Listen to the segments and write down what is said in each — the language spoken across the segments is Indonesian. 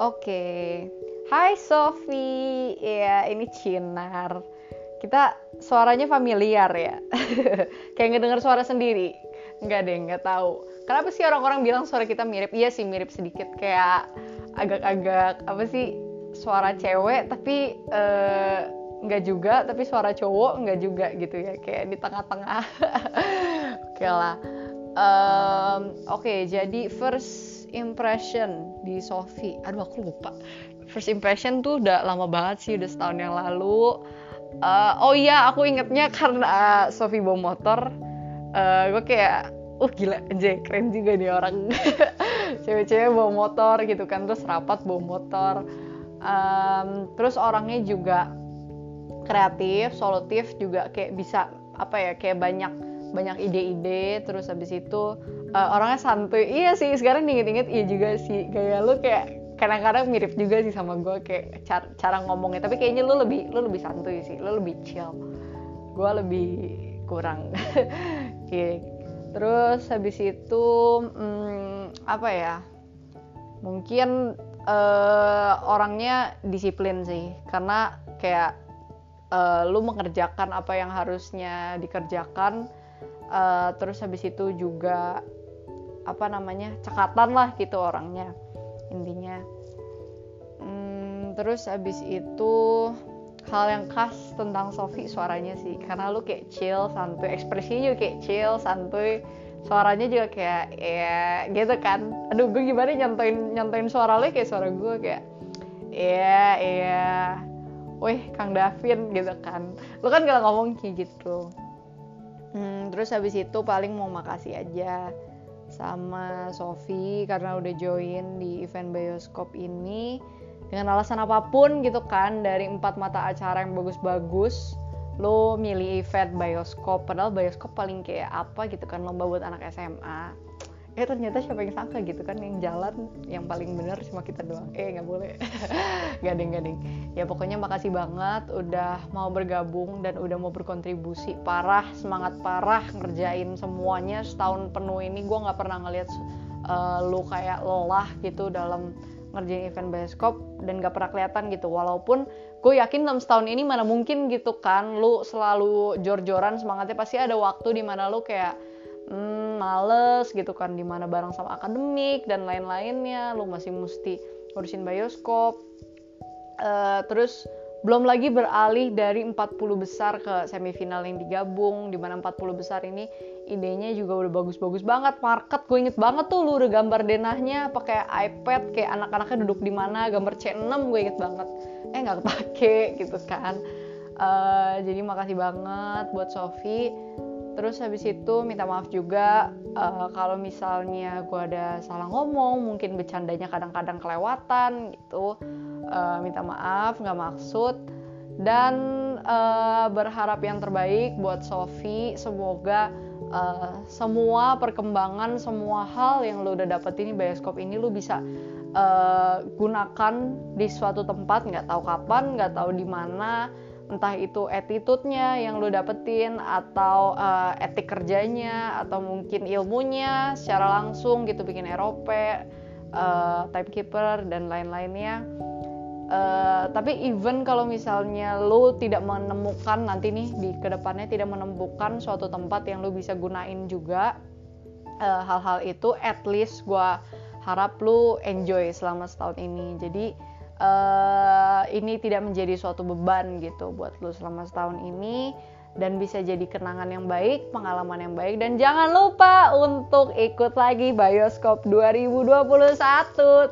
Oke, Hai Sofi, ya ini Cinar. Kita suaranya familiar ya, kayak ngedenger suara sendiri. Nggak deh, nggak tahu. Kenapa sih orang-orang bilang suara kita mirip? Iya sih mirip sedikit, kayak agak-agak apa sih suara cewek tapi uh, nggak juga, tapi suara cowok nggak juga gitu ya, kayak di tengah-tengah. Oke lah. Um, Oke, okay, jadi first impression di Sofi aduh aku lupa. First impression tuh udah lama banget sih udah setahun yang lalu. Uh, oh iya aku ingetnya karena Sofi bawa motor. Uh, gue kayak uh gila aja keren juga nih orang. Cewek-cewek bawa motor gitu kan terus rapat bawa motor. Um, terus orangnya juga kreatif solutif juga kayak bisa apa ya kayak banyak banyak ide-ide terus habis itu uh, orangnya santuy. Iya sih sekarang inget-inget iya juga sih. Gaya lu kayak kadang-kadang mirip juga sih sama gue kayak cara, cara ngomongnya. Tapi kayaknya lu lebih lu lebih santuy sih. Lu lebih chill. Gue lebih kurang. Okay. terus habis itu hmm, apa ya? Mungkin uh, orangnya disiplin sih. Karena kayak uh, lu mengerjakan apa yang harusnya dikerjakan uh, terus habis itu juga apa namanya cekatan lah gitu orangnya intinya. Hmm, terus habis itu hal yang khas tentang Sofi suaranya sih karena lu kayak chill santuy ekspresinya juga kayak chill santuy suaranya juga kayak ya gitu kan. Aduh gue gimana nyantoin nyantoin suara lu kayak suara gue kayak iya iya weh Kang Davin gitu kan. Lu kan kalau ngomong kayak gitu hmm, terus habis itu paling mau makasih aja sama Sofi karena udah join di event bioskop ini dengan alasan apa pun gitu kan dari empat mata acara yang bagus-bagus lo milih event bioskop. Padahal bioskop paling kayak apa gitu kan lomba buat anak SMA eh ternyata siapa yang sangka gitu kan. Yang jalan yang paling bener cuma kita doang. Eh nggak boleh. Gading gading ya pokoknya makasih banget udah mau bergabung dan udah mau berkontribusi parah semangat parah ngerjain semuanya setahun penuh ini. Gue nggak pernah ngeliat uh, lu kayak lelah gitu dalam ngerjain event bioskop dan gak pernah kelihatan gitu. Walaupun gue yakin dalam setahun ini mana mungkin gitu kan lu selalu jor-joran semangatnya pasti ada waktu di mana lu kayak hmm, males gitu kan di mana bareng sama akademik dan lain-lainnya. Lu masih mesti ngurusin bioskop. Uh, terus belum lagi beralih dari 40 besar ke semifinal yang digabung di mana 40 besar ini idenya juga udah bagus-bagus banget. Market gue inget banget tuh lu udah gambar denahnya pakai iPad kayak anak-anaknya duduk di mana gambar C6 gue inget banget. Eh nggak kepake gitu kan. Uh, jadi makasih banget buat Sofi terus habis itu minta maaf juga uh, kalau misalnya gue ada salah ngomong mungkin bercandanya kadang-kadang kelewatan gitu. Uh, minta maaf nggak maksud. Dan uh, berharap yang terbaik buat Sofi semoga uh, semua perkembangan semua hal yang lo udah dapet ini bioskop ini lo bisa uh, gunakan di suatu tempat nggak tahu kapan nggak tahu di mana entah itu attitude-nya yang lo dapetin atau uh, etik kerjanya atau mungkin ilmunya secara langsung gitu bikin erope uh, timekeeper dan lain-lainnya. Uh, tapi even kalau misalnya lo tidak menemukan nanti nih di ke depannya tidak menemukan suatu tempat yang lo bisa gunain juga hal-hal uh, itu at least gue harap lo enjoy selama setahun ini. Jadi uh, ini tidak menjadi suatu beban gitu buat lu selama setahun ini. Dan bisa jadi kenangan yang baik, pengalaman yang baik. Dan jangan lupa untuk ikut lagi Bioskop 2021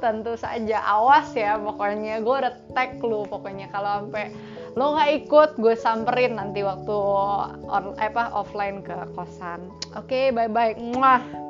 tentu saja awas ya pokoknya gue udah tag lu pokoknya. Kalau sampai lo nggak ikut gue samperin nanti waktu on apa offline ke kosan. Oke okay, bye bye Mwah.